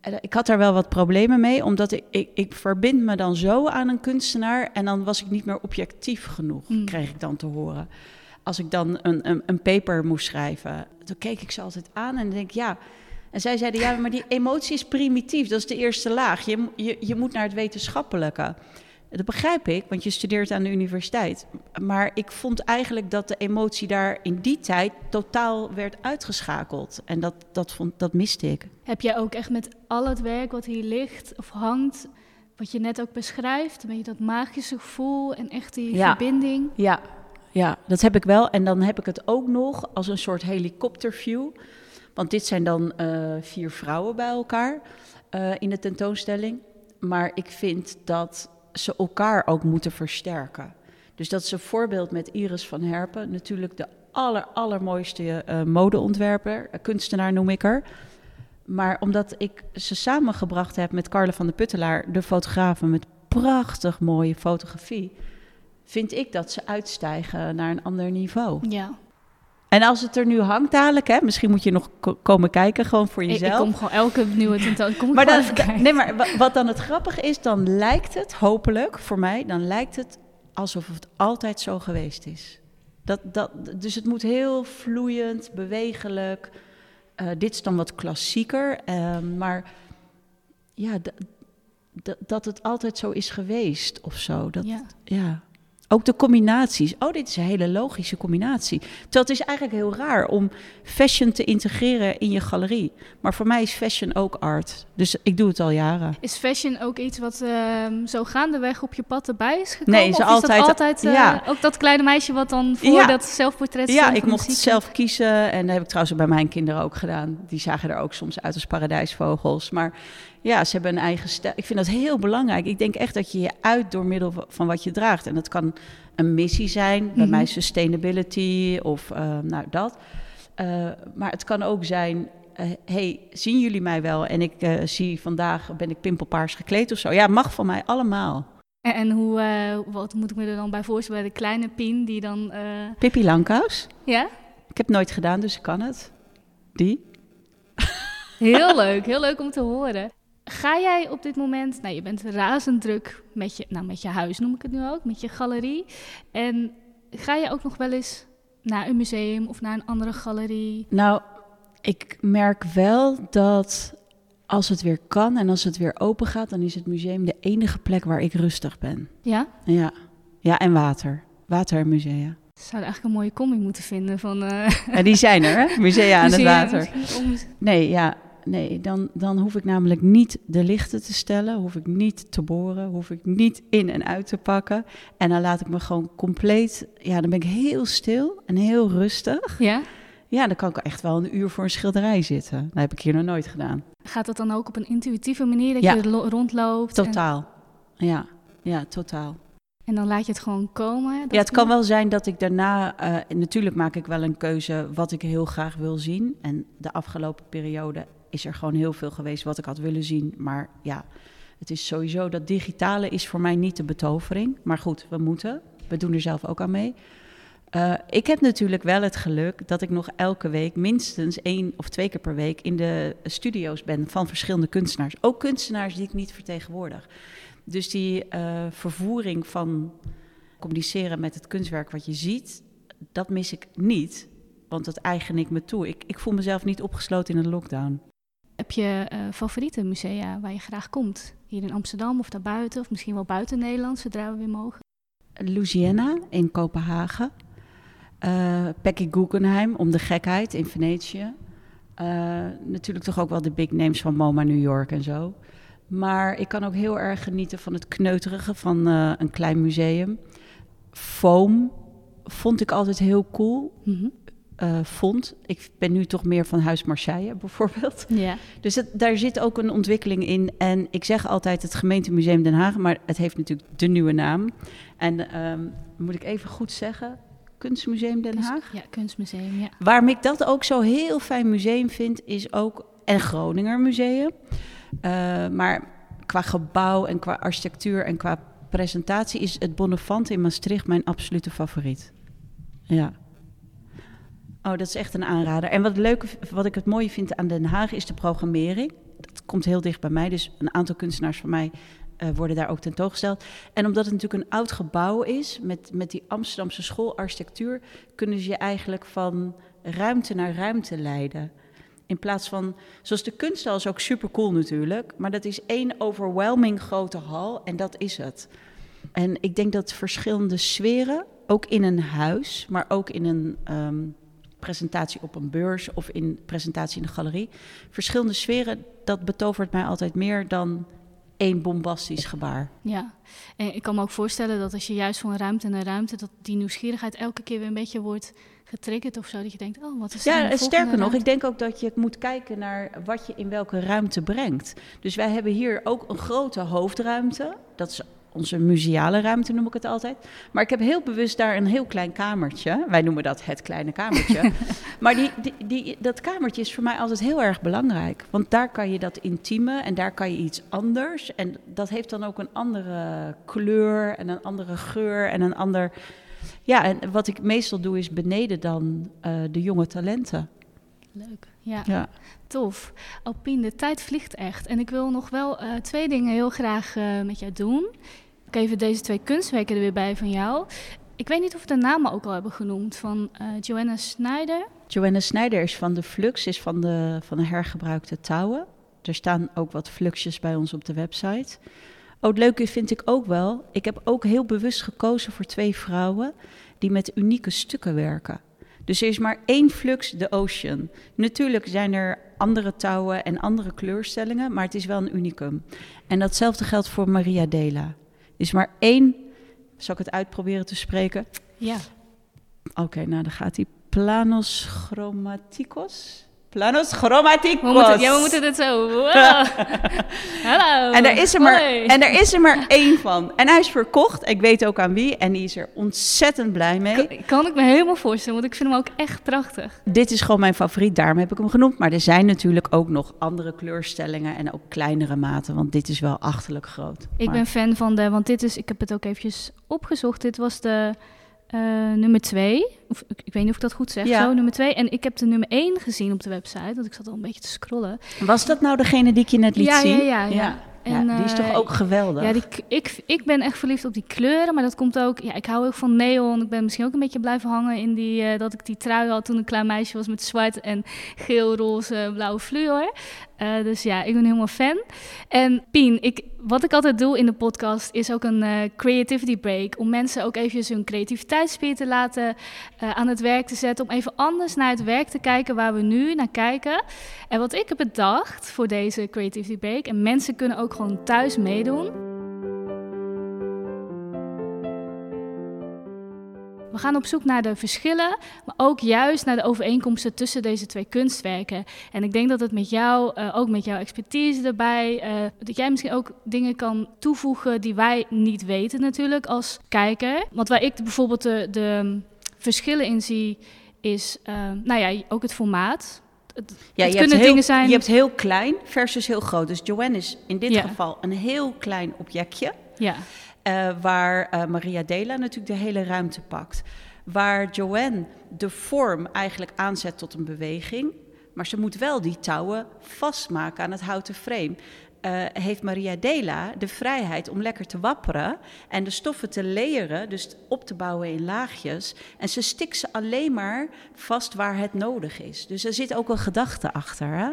En ik had daar wel wat problemen mee, omdat ik, ik, ik verbind me dan zo aan een kunstenaar. En dan was ik niet meer objectief genoeg, Hmm. kreeg ik dan te horen. Als ik dan een, een, een paper moest schrijven, dan keek ik ze altijd aan en denk ja. En zij zeiden ja, maar die emotie is primitief. Dat is de eerste laag. Je, je, je moet naar het wetenschappelijke. Dat begrijp ik, want je studeert aan de universiteit. Maar ik vond eigenlijk dat de emotie daar in die tijd totaal werd uitgeschakeld. En dat, dat, vond, dat miste ik. Heb jij ook echt met al het werk wat hier ligt of hangt, wat je net ook beschrijft, een beetje dat magische gevoel en echt die Ja. verbinding? Ja, ja, dat heb ik wel. En dan heb ik het ook nog als een soort helikopterview. Want dit zijn dan eh, vier vrouwen bij elkaar eh, in de tentoonstelling. Maar ik vind dat ze elkaar ook moeten versterken. Dus dat is een voorbeeld met Iris van Herpen. Natuurlijk de aller, allermooiste eh, modeontwerper, kunstenaar noem ik haar. Maar omdat ik ze samengebracht heb met Carle van de Puttelaar, de fotografe met prachtig mooie fotografie, vind ik dat ze uitstijgen naar een ander niveau. Ja, En als het er nu hangt dadelijk, hè, misschien moet je nog ko- komen kijken, gewoon voor jezelf. ik kom gewoon elke nieuwe tentoonstelling. Maar dan, nee, maar wa- wat dan het grappige is, dan lijkt het, hopelijk voor mij, dan lijkt het alsof het altijd zo geweest is. Dat, dat, dus het moet heel vloeiend, bewegelijk. Eh, dit is dan wat klassieker, ehm, maar ja, dat het altijd zo is geweest of zo. Dat, Ja. ja. Ook de combinaties. Oh, dit is een hele logische combinatie. Terwijl het is eigenlijk heel raar om fashion te integreren in je galerie. Maar voor mij is fashion ook art. Dus ik doe het al jaren. Is fashion ook iets wat ehm, zo gaandeweg op je pad erbij is gekomen? Nee, ze of is altijd- dat altijd eh, ja. ook dat kleine meisje wat dan voor Ja. dat zelfportret Ja, ik mocht het zelf kiezen. En dat heb ik trouwens bij mijn kinderen ook gedaan. Die zagen er ook soms uit als paradijsvogels. Maar ja, ze hebben een eigen stijl. Ik vind dat heel belangrijk. Ik denk echt dat je je uit door middel van- wat je draagt. En dat kan een missie zijn. Bij Mhm. mij sustainability of eh, nou dat. Eh, maar het kan ook zijn... eh, hey, zien jullie mij wel? En ik zie vandaag, ben ik pimpelpaars gekleed of zo. Ja, mag van mij allemaal. En, en hoe, wat moet ik me er dan bij voorstellen? Bij de kleine Pien die dan... Pippi Langkous. ja? Ik heb het nooit gedaan, dus ik kan het. Die? Heel leuk, heel leuk om te horen. Ga jij op dit moment, nou je bent razend druk met je, nou met je huis noem ik het nu ook, met je galerie. En ga je ook nog wel eens naar een museum of naar een andere galerie? Nou, ik merk wel dat als het weer kan en als het weer open gaat, dan is het museum de enige plek waar ik rustig ben. Ja? Ja, ja en water. Water en musea. Zou eigenlijk een mooie combi moeten vinden van... eh En die zijn er, hè? Musea aan het water. Nee, ja, nee dan, dan hoef ik namelijk niet de lichten te stellen, hoef ik niet te boren, hoef ik niet in en uit te pakken. En dan laat ik me gewoon compleet, ja, dan ben ik heel stil en heel rustig. Ja? Ja, dan kan ik echt wel een uur voor een schilderij zitten. Dat heb ik hier nog nooit gedaan. Gaat dat dan ook op een intuïtieve manier dat Ja. je lo- rondloopt? En, Totaal. Ja, ja, totaal. en dan laat je het gewoon komen? Ja, het kan wel zijn dat ik daarna... eh, natuurlijk maak ik wel een keuze wat ik heel graag wil zien. En de afgelopen periode is er gewoon heel veel geweest wat ik had willen zien. Maar ja, het is sowieso... Dat digitale is voor mij niet de betovering. Maar goed, we moeten. We doen er zelf ook aan mee. Eh, ik heb natuurlijk wel het geluk dat ik nog elke week minstens één of twee keer per week in de studio's ben van verschillende kunstenaars. Ook kunstenaars die ik niet vertegenwoordig. Dus die eh, vervoering van communiceren met het kunstwerk wat je ziet, dat mis ik niet. Want dat eigen ik me toe. Ik, ik voel mezelf niet opgesloten in een lockdown. Heb je eh, favoriete musea waar je graag komt? Hier in Amsterdam of daarbuiten? Of misschien wel buiten Nederland, zodra we weer mogen? Louisiana in Kopenhagen. Eh Peggy Guggenheim om de gekheid in Venetië. Eh, natuurlijk toch ook wel de big names van MoMA New York en zo. Maar ik kan ook heel erg genieten van het kneuterige van een klein museum. Foam vond ik altijd heel cool. Mhm. Eh, vond. Ik ben nu toch meer van Huis Marseille bijvoorbeeld. Ja. Dus het, daar zit ook een ontwikkeling in. En ik zeg altijd het gemeentemuseum Den Haag, maar het heeft natuurlijk de nieuwe naam. En ehm, moet ik even goed zeggen, Kunstmuseum Den Haag. Ja, kunstmuseum, ja. Waarom ik dat ook zo heel fijn museum vind, is ook... En Groninger Museum. Eh, maar qua gebouw en qua architectuur en qua presentatie is het Bonnefant in Maastricht mijn absolute favoriet. Ja. Oh, dat is echt een aanrader. En wat, leuke, wat ik het mooie vind aan Den Haag is de programmering. Dat komt heel dicht bij mij. Dus een aantal kunstenaars van mij uh, worden daar ook tentoongesteld. En omdat het natuurlijk een oud gebouw is, met, met die Amsterdamse schoolarchitectuur, kunnen ze je eigenlijk van ruimte naar ruimte leiden. In plaats van, zoals de kunsthal is ook super cool natuurlijk, maar dat is één overwhelming grote hal en dat is het. En ik denk dat verschillende sferen, ook in een huis, maar ook in een um, presentatie op een beurs of in presentatie in de galerie, verschillende sferen, dat betovert mij altijd meer dan één bombastisch gebaar. Ja, en ik kan me ook voorstellen dat als je juist van ruimte naar ruimte, dat die nieuwsgierigheid elke keer weer een beetje wordt getriggerd of zo. Dat je denkt, oh, wat is Ja, sterker nog, ik denk ook dat je moet kijken naar wat je in welke ruimte brengt. Dus wij hebben hier ook een grote hoofdruimte. Dat is onze museale ruimte noem ik het altijd. Maar ik heb heel bewust daar een heel klein kamertje. Wij noemen dat het kleine kamertje. maar die, die, die, dat kamertje is voor mij altijd heel erg belangrijk. Want daar kan je dat intieme en daar kan je iets anders. En dat heeft dan ook een andere kleur en een andere geur en een ander... Ja, en wat ik meestal doe is beneden dan uh, de jonge talenten. Leuk, ja. ja. Tof. Alpine, de tijd vliegt echt. En ik wil nog wel uh, twee dingen heel graag uh, met jou doen. Ik even deze twee kunstwerken er weer bij van jou. Ik weet niet of we de namen ook al hebben genoemd van uh, Joanna Snyder. Joanna Snyder is van de Flux, is van de, van de hergebruikte touwen. Er staan ook wat fluxjes bij ons op de website. Oh, het leuke vind ik ook wel. Ik heb ook heel bewust gekozen voor twee vrouwen die met unieke stukken werken. Dus er is maar één flux, de Ocean. Natuurlijk zijn er andere touwen en andere kleurstellingen, maar het is wel een unicum. En datzelfde geldt voor Maria Dela. Er is maar één, zal ik het uitproberen te spreken? Ja. Oké, nou dan gaat hij. Planos chromaticos. Planos chromaticos. We moeten, ja, we moeten het zo. Hallo. En er, is er maar, en er is er maar één van. En hij is verkocht. Ik weet ook aan wie. En die is er ontzettend blij mee. Kan, kan ik me helemaal voorstellen, want ik vind hem ook echt prachtig. Dit is gewoon mijn favoriet, daarom heb ik hem genoemd. Maar er zijn natuurlijk ook nog andere kleurstellingen en ook kleinere maten. Want dit is wel achterlijk groot. Ik ben fan van de, want dit is, ik heb het ook eventjes opgezocht. Dit was de uh, nummer twee. Of ik, ik, weet niet of ik dat goed zeg. Ja. Zo, nummer twee. En ik heb de nummer één gezien op de website. Want ik zat al een beetje te scrollen. Was dat nou degene die ik je net liet ja, zien? Ja, ja, ja. ja. En, die is toch uh, ook geweldig? Ja, die, ik, ik ben echt verliefd op die kleuren, maar dat komt ook... Ja, ik hou ook van neon. Ik ben misschien ook een beetje blijven hangen in die... Uh, dat ik die trui had toen een klein meisje was met zwart en geel, roze, blauwe fluor. Uh, dus ja, ik ben helemaal fan. En Pien, ik, wat ik altijd doe in de podcast is ook een uh, creativity break. Om mensen ook eventjes hun creativiteitsspier te laten uh, aan het werk te zetten. Om even anders naar het werk te kijken waar we nu naar kijken. En wat ik heb bedacht voor deze creativity break. En mensen kunnen ook gewoon thuis meedoen. We gaan op zoek naar de verschillen, maar ook juist naar de overeenkomsten tussen deze twee kunstwerken. En ik denk dat het met jou, uh, ook met jouw expertise erbij, uh, dat jij misschien ook dingen kan toevoegen die wij niet weten natuurlijk als kijker. Want waar ik bijvoorbeeld de, de verschillen in zie, is, uh, nou ja, ook het formaat. Het, ja, het je kunnen dingen zijn. Je hebt heel klein versus heel groot. Dus Joanne is in dit ja. geval een heel klein objectje. Ja. Uh, waar uh, Maria Dela natuurlijk de hele ruimte pakt. Waar Joanne de vorm eigenlijk aanzet tot een beweging. Maar ze moet wel die touwen vastmaken aan het houten frame. Uh, heeft Maria Dela de vrijheid om lekker te wapperen en de stoffen te layeren, dus op te bouwen in laagjes. En ze stikt ze alleen maar vast waar het nodig is. Dus er zit ook een gedachte achter. Hè?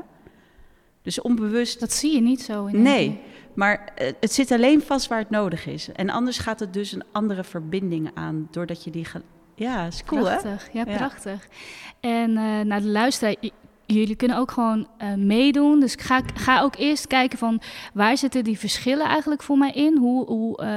Dus onbewust. Dat zie je niet zo in. Nee. Maar het zit alleen vast waar het nodig is. En anders gaat het dus een andere verbinding aan, doordat je die... Ja, is cool prachtig. hè? Ja, prachtig. En uh, naar de luisteraar, jullie kunnen ook gewoon uh, meedoen. Dus ga, ga ook eerst kijken van waar zitten die verschillen eigenlijk voor mij in? Hoe, hoe uh,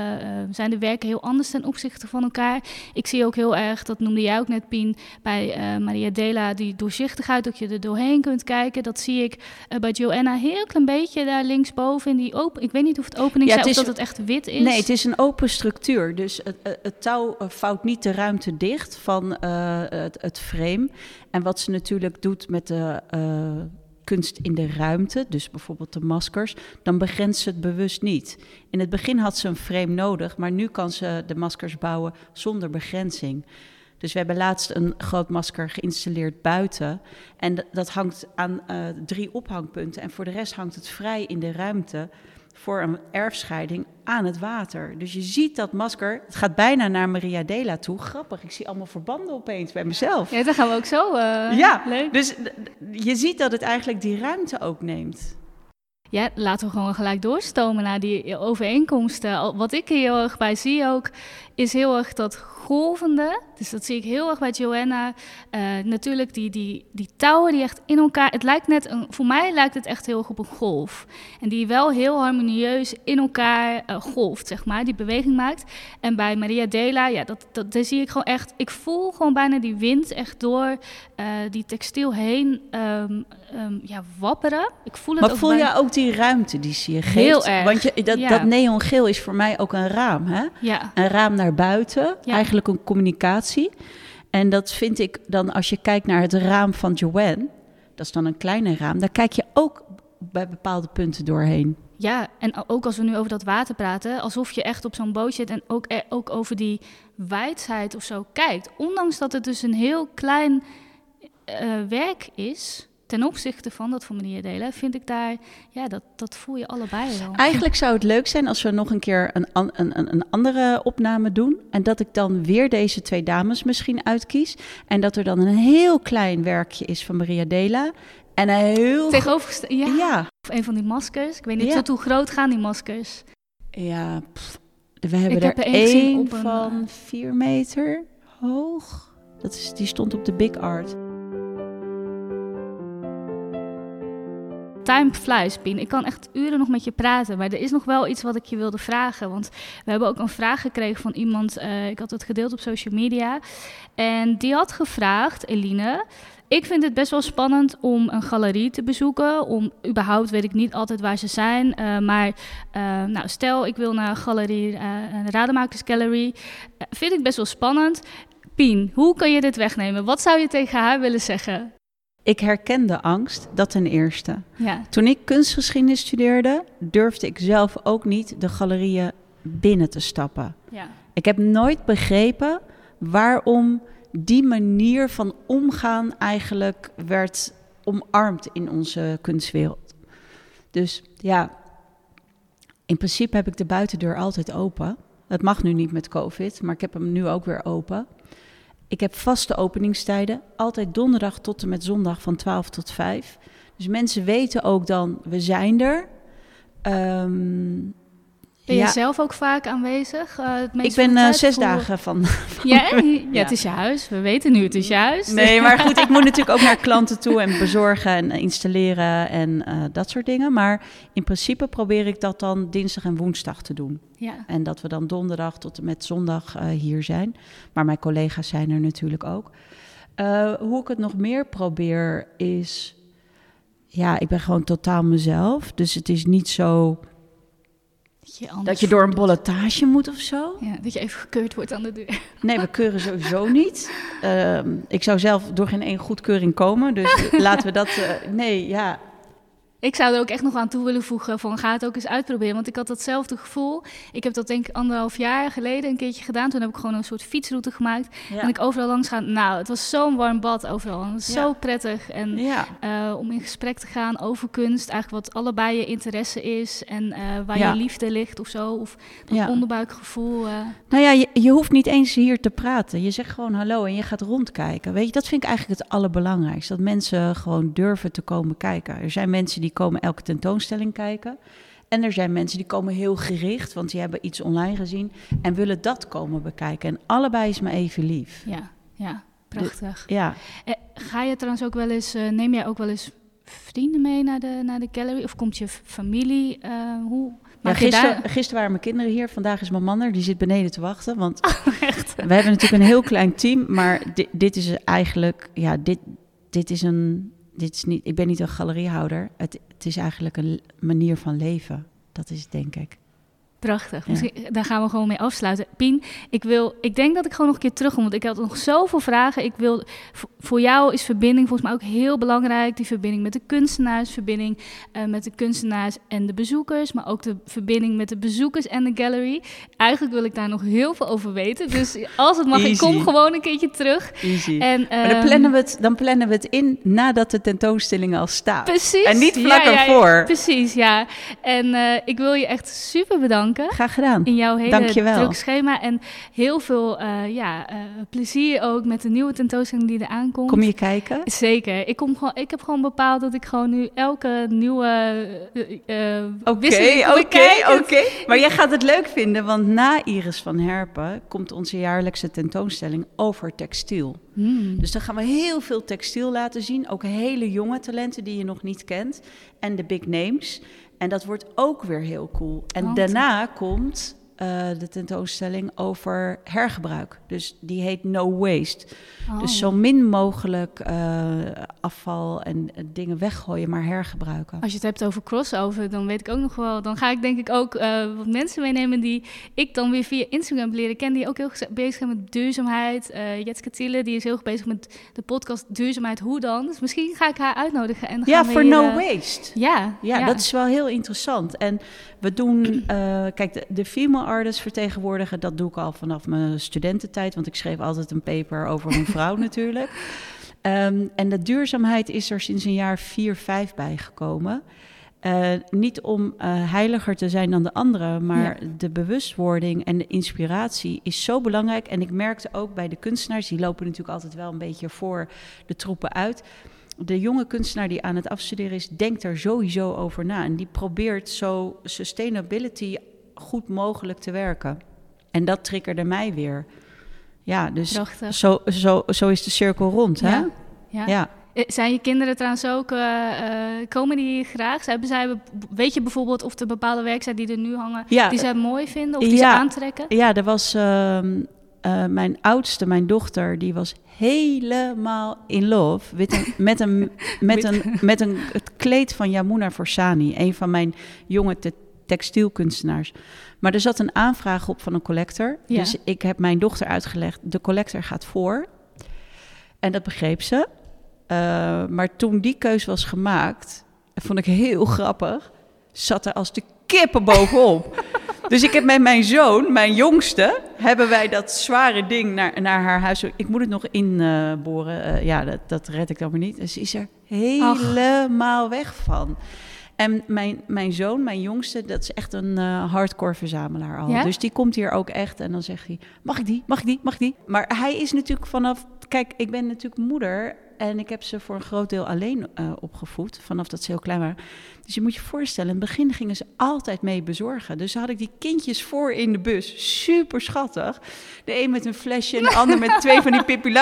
zijn de werken heel anders ten opzichte van elkaar? Ik zie ook heel erg, dat noemde jij ook net Pien, bij uh, Maria Dela, die doorzichtigheid, dat je er doorheen kunt kijken. Dat zie ik bij Joanna heel klein beetje daar linksboven in die open. Ik weet niet of het opening ja, is of dat het echt wit is. Nee, het is een open structuur. Dus het, het touw vouwt niet de ruimte dicht van het, het frame. En wat ze natuurlijk doet met de uh, kunst in de ruimte, dus bijvoorbeeld de maskers, dan begrenst ze het bewust niet. In het begin had ze een frame nodig, maar nu kan ze de maskers bouwen zonder begrenzing. Dus we hebben laatst een groot masker geïnstalleerd buiten. En dat hangt aan uh, drie ophangpunten. En voor de rest hangt het vrij in de ruimte voor een erfscheiding aan het water. Dus je ziet dat masker, het gaat bijna naar Maria Dela toe. Grappig, ik zie allemaal verbanden opeens bij mezelf. Ja, dan gaan we ook zo. Uh, ja, leuk. dus je ziet dat het eigenlijk die ruimte ook neemt. Ja, laten we gewoon gelijk doorstomen naar die overeenkomsten. Wat ik hier heel erg bij zie ook, is heel erg dat golvende. Dus dat zie ik heel erg bij Joanna. Uh, natuurlijk die, die, die touwen die echt in elkaar... Het lijkt net, een, voor mij lijkt het echt heel erg op een golf. En die wel heel harmonieus in elkaar uh, golft, zeg maar. Die beweging maakt. En bij Maria Dela, ja, dat, dat, daar zie ik gewoon echt... Ik voel gewoon bijna die wind echt door uh, die textiel heen um, um, ja, wapperen. Ik voel het maar ook voel je ook die ruimte die ze je geeft? Heel erg, Want je, dat, ja. dat neongeel is voor mij ook een raam, hè? Ja. Een raam naar buiten, Ja. eigenlijk een communicatie. En dat vind ik dan, als je kijkt naar het raam van Joanne, dat is dan een kleiner raam, daar kijk je ook bij bepaalde punten doorheen. Ja, en ook als we nu over dat water praten, alsof je echt op zo'n boot zit en ook, eh, ook over die wijdheid of zo kijkt. Ondanks dat het dus een heel klein eh, werk is, ten opzichte van dat van meneer Delen, vind ik daar, ja, dat, dat voel je allebei wel. Eigenlijk zou het leuk zijn als we nog een keer een, an- een, een, een andere opname doen. En dat ik dan weer deze twee dames misschien uitkies. En dat er dan een heel klein werkje is van Maria Dela. En een heel... Tegenovergesteld, ja. Ja, Of een van die maskers. Ik weet niet Ja. tot hoe groot gaan die maskers. ja pff, we hebben Ik heb er één op een, van eh, vier meter hoog. Dat is, die stond op de Big Art. Time flies, Pien. Ik kan echt uren nog met je praten, maar er is nog wel iets wat ik je wilde vragen. Want we hebben ook een vraag gekregen van iemand, eh, ik had het gedeeld op social media. En die had gevraagd, Eline, ik vind het best wel spannend om een galerie te bezoeken. Om, überhaupt weet ik niet altijd waar ze zijn. eh, maar eh, nou, stel, ik wil naar een galerie, een Rademaker's Gallery. Vind ik best wel spannend. Pien, hoe kan je dit wegnemen? Wat zou je tegen haar willen zeggen? Ik herkende angst, dat ten eerste. Ja, Toen ik kunstgeschiedenis studeerde, durfde ik zelf ook niet de galerieën binnen te stappen. ja. Ik heb nooit begrepen waarom die manier van omgaan eigenlijk werd omarmd in onze kunstwereld. Dus ja, in principe heb ik de buitendeur altijd open. Het mag nu niet met COVID, maar ik heb hem nu ook weer open. Ik heb vaste openingstijden, altijd donderdag tot en met zondag van 12 tot 5. Dus mensen weten ook dan, we zijn er. Ehm, Ben je ja, zelf ook vaak aanwezig? eh, het ik ben eh, zes Voor- dagen van, Ja, ja, Ja. het is je huis. We weten nu, het is je huis. Nee, maar goed, ik moet natuurlijk ook naar klanten toe en bezorgen en installeren en eh, dat soort dingen. Maar in principe probeer ik dat dan dinsdag en woensdag te doen. Ja, En dat we dan donderdag tot en met zondag eh, hier zijn. Maar mijn collega's zijn er natuurlijk ook. Eh, hoe ik het nog meer probeer is... Ja, ik ben gewoon totaal mezelf. Dus het is niet zo dat je, anders dat je door een bolletage moet of zo. Ja, dat je even gekeurd wordt aan de deur. Nee, we keuren sowieso niet. Ehm, ik zou zelf door geen één goedkeuring komen. Dus laten we dat. eh, nee, ja. Ik zou er ook echt nog aan toe willen voegen van ga het ook eens uitproberen. Want ik had datzelfde gevoel. Ik heb dat denk ik anderhalf jaar geleden een keertje gedaan. Toen heb ik gewoon een soort fietsroute gemaakt. Ja. En ik overal langs ga. Nou, het was zo'n warm bad overal. En het was Ja. zo prettig. En ja. eh, om in gesprek te gaan over kunst. Eigenlijk wat allebei je interesse is. En eh, waar je liefde ligt of zo. Of dat onderbuikgevoel. eh. Nou ja, je, je hoeft niet eens hier te praten. Je zegt gewoon hallo en je gaat rondkijken. Weet je, dat vind ik eigenlijk het allerbelangrijkste. Dat mensen gewoon durven te komen kijken. Er zijn mensen die komen elke tentoonstelling kijken. En er zijn mensen die komen heel gericht, want die hebben iets online gezien en willen dat komen bekijken. En allebei is me even lief. Ja, ja, prachtig. Ja, Eh, ga je trouwens ook wel eens, eh, neem jij ook wel eens vrienden mee naar de, naar de gallery? Of komt je familie? eh, hoe ja gisteren, gisteren waren mijn kinderen hier. Vandaag is mijn man er. Die zit beneden te wachten. Want Echt? we hebben natuurlijk een heel klein team. Maar dit, dit is eigenlijk... Ja, dit, dit is een... Dit is niet, ik ben niet een galeriehouder. Het, het is eigenlijk een manier van leven. Dat is denk ik. Prachtig. Misschien, daar gaan we gewoon mee afsluiten. Pien, ik, wil, ik denk dat ik gewoon nog een keer terugkom, want ik had nog zoveel vragen. Ik wil, voor jou is verbinding volgens mij ook heel belangrijk. Die verbinding met de kunstenaars, verbinding uh, met de kunstenaars en de bezoekers, maar ook de verbinding met de bezoekers en de gallery. Eigenlijk wil ik daar nog heel veel over weten. Dus als het mag, ik kom gewoon een keertje terug. Easy. En, maar dan ehm, plannen, we het, dan plannen we het in nadat de tentoonstelling al staat. Precies. En niet vlak ja, ervoor. Ja, precies, ja. En uh, ik wil je echt super bedanken Graag gedaan. In jouw hele Dankjewel. druk schema. En heel veel uh, ja, uh, plezier ook met de nieuwe tentoonstelling die er aankomt. Kom je kijken? Zeker. Ik, kom gewoon, ik heb gewoon bepaald dat ik gewoon nu elke nieuwe uh, Oké, oké, oké. Maar jij gaat het leuk vinden, want na Iris van Herpen komt onze jaarlijkse tentoonstelling over textiel. Hmm. Dus dan gaan we heel veel textiel laten zien. Ook hele jonge talenten die je nog niet kent. En de big names. En dat wordt ook weer heel cool. En daarna komt uh, de tentoonstelling over hergebruik. Dus die heet No Waste. Dus zo oh. min mogelijk uh, afval en uh, dingen weggooien, maar hergebruiken. Als je het hebt over crossover, dan weet ik ook nog wel. Dan ga ik denk ik ook wat mensen meenemen die ik dan weer via Instagram leren kennen, die ook heel bezig zijn met duurzaamheid. Jetske Thiele, die is heel bezig met de podcast Duurzaamheid. Hoe dan? Dus misschien ga ik haar uitnodigen. En ja, voor No Waste. Ja, ja, ja, dat is wel heel interessant. En we doen, kijk, de, de female artists vertegenwoordigen. Dat doe ik al vanaf mijn studententijd, want ik schreef altijd een paper over een vrouw natuurlijk. Ehm, en de duurzaamheid is er sinds een jaar vier, vijf bijgekomen. Uh, niet om uh, heiliger te zijn dan de anderen, maar de bewustwording en de inspiratie is zo belangrijk. En ik merkte ook bij de kunstenaars, die lopen natuurlijk altijd wel een beetje voor de troepen uit. De jonge kunstenaar die aan het afstuderen is, denkt er sowieso over na. En die probeert zo sustainability goed mogelijk te werken. En dat triggerde mij weer. Ja, dus zo, zo, zo is de cirkel rond, hè? Ja. ja. Eh, zijn je kinderen trouwens ook, uh, komen die graag? Hebben zij, weet je bijvoorbeeld of er bepaalde werk zijn die er nu hangen, ja. die zij mooi vinden of die ze aantrekken? Ja, er was uh, mijn oudste, mijn dochter, die was helemaal in love met een, met een, met een, met een, het kleed van Yamuna Forsani, een van mijn jonge textielkunstenaars. Maar er zat een aanvraag op van een collector. Dus ik heb mijn dochter uitgelegd, de collector gaat voor. En dat begreep ze. Uh, maar toen die keus was gemaakt, vond ik heel grappig, zat er als de kippen bovenop. dus ik heb met mijn zoon, mijn jongste, hebben wij dat zware ding naar, naar haar huis. Ik moet het nog inboren. Uh, uh, ja, dat, dat red ik dan maar niet. Dus is er helemaal weg van. En mijn, mijn zoon, mijn jongste, dat is echt een uh, hardcore verzamelaar al. Dus die komt hier ook echt en dan zegt hij: Mag ik die? Mag ik die? Mag ik die? Maar hij is natuurlijk vanaf. Kijk, ik ben natuurlijk moeder en ik heb ze voor een groot deel alleen uh, opgevoed, vanaf dat ze heel klein waren. Dus je moet je voorstellen, in het begin gingen ze altijd mee bezorgen. Dus had ik die kindjes voor in de bus, super schattig. De een met een flesje en de ander met twee van die Pippi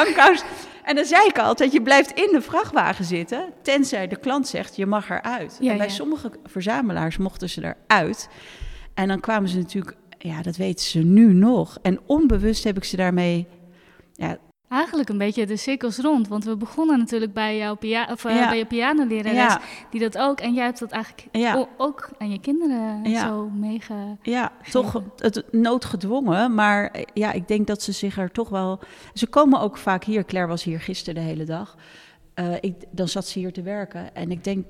En dan zei ik altijd, je blijft in de vrachtwagen zitten, tenzij de klant zegt, je mag eruit. en bij sommige verzamelaars mochten ze eruit. En dan kwamen ze natuurlijk, ja, dat weten ze nu nog. En onbewust heb ik ze daarmee ja, Eigenlijk een beetje de cirkels rond, want we begonnen natuurlijk bij jouw pia of, uh, bij je pianolerares, die dat ook. En jij hebt dat eigenlijk ook aan je kinderen zo meege. Ja, toch het noodgedwongen, maar eh, ja, ik denk dat ze zich er toch wel. Ze komen ook vaak hier. Claire was hier gisteren de hele dag. Uh, ik, dan zat ze hier te werken en ik denk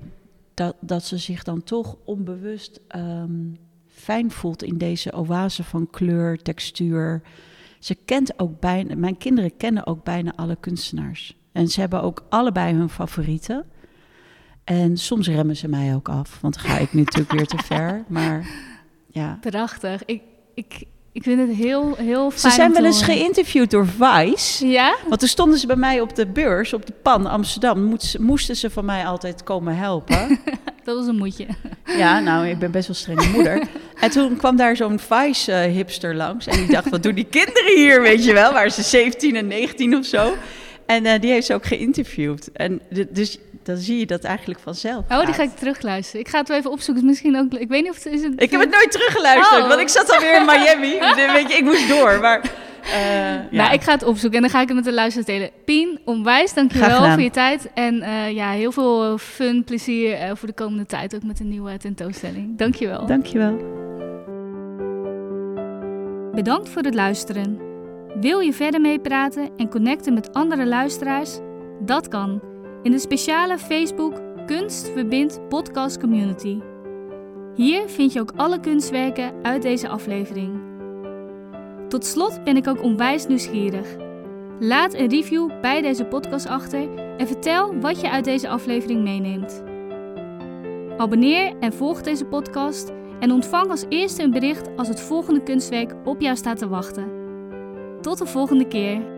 dat, dat ze zich dan toch onbewust um, fijn voelt in deze oase van kleur, textuur. Ze kent ook bijna, mijn kinderen kennen ook bijna alle kunstenaars. En ze hebben ook allebei hun favorieten. En soms remmen ze mij ook af, want dan ga ik natuurlijk weer te ver. Maar ja. Prachtig. Ik, ik, ik vind het heel, heel fijn. Ze zijn wel eens geïnterviewd door Vice. Ja? Want toen stonden ze bij mij op de beurs, op de PAN Amsterdam. Moesten ze van mij altijd komen helpen. dat was een moedje. Ja, nou, ik ben best wel strenge moeder. En toen kwam daar zo'n Vice-hipster langs. En die dacht, wat doen die kinderen hier, weet je wel? Waren ze 17 en 19 of zo? En uh, die heeft ze ook geïnterviewd. En dus dan zie je dat eigenlijk vanzelf. Oh, die ga ik terugluisteren. Ik ga het wel even opzoeken. Misschien ook. Ik weet niet of het is. ik heb het nooit teruggeluisterd, oh. want ik zat alweer in Miami. weet je, ik moest door. Maar. Uh, ja. Nou, ik ga het opzoeken en dan ga ik het met de luisteraars delen. Pien, onwijs, dankjewel voor je tijd. En uh, ja, heel veel fun, plezier voor de komende tijd, ook met een nieuwe tentoonstelling. Dankjewel. Dankjewel. Bedankt voor het luisteren. Wil je verder meepraten en connecten met andere luisteraars? Dat kan in de speciale Facebook Kunst Verbindt Podcast Community. Hier vind je ook alle kunstwerken uit deze aflevering. Tot slot ben ik ook onwijs nieuwsgierig. Laat een review bij deze podcast achter en vertel wat je uit deze aflevering meeneemt. Abonneer en volg deze podcast en ontvang als eerste een bericht als het volgende kunstwerk op jou staat te wachten. Tot de volgende keer.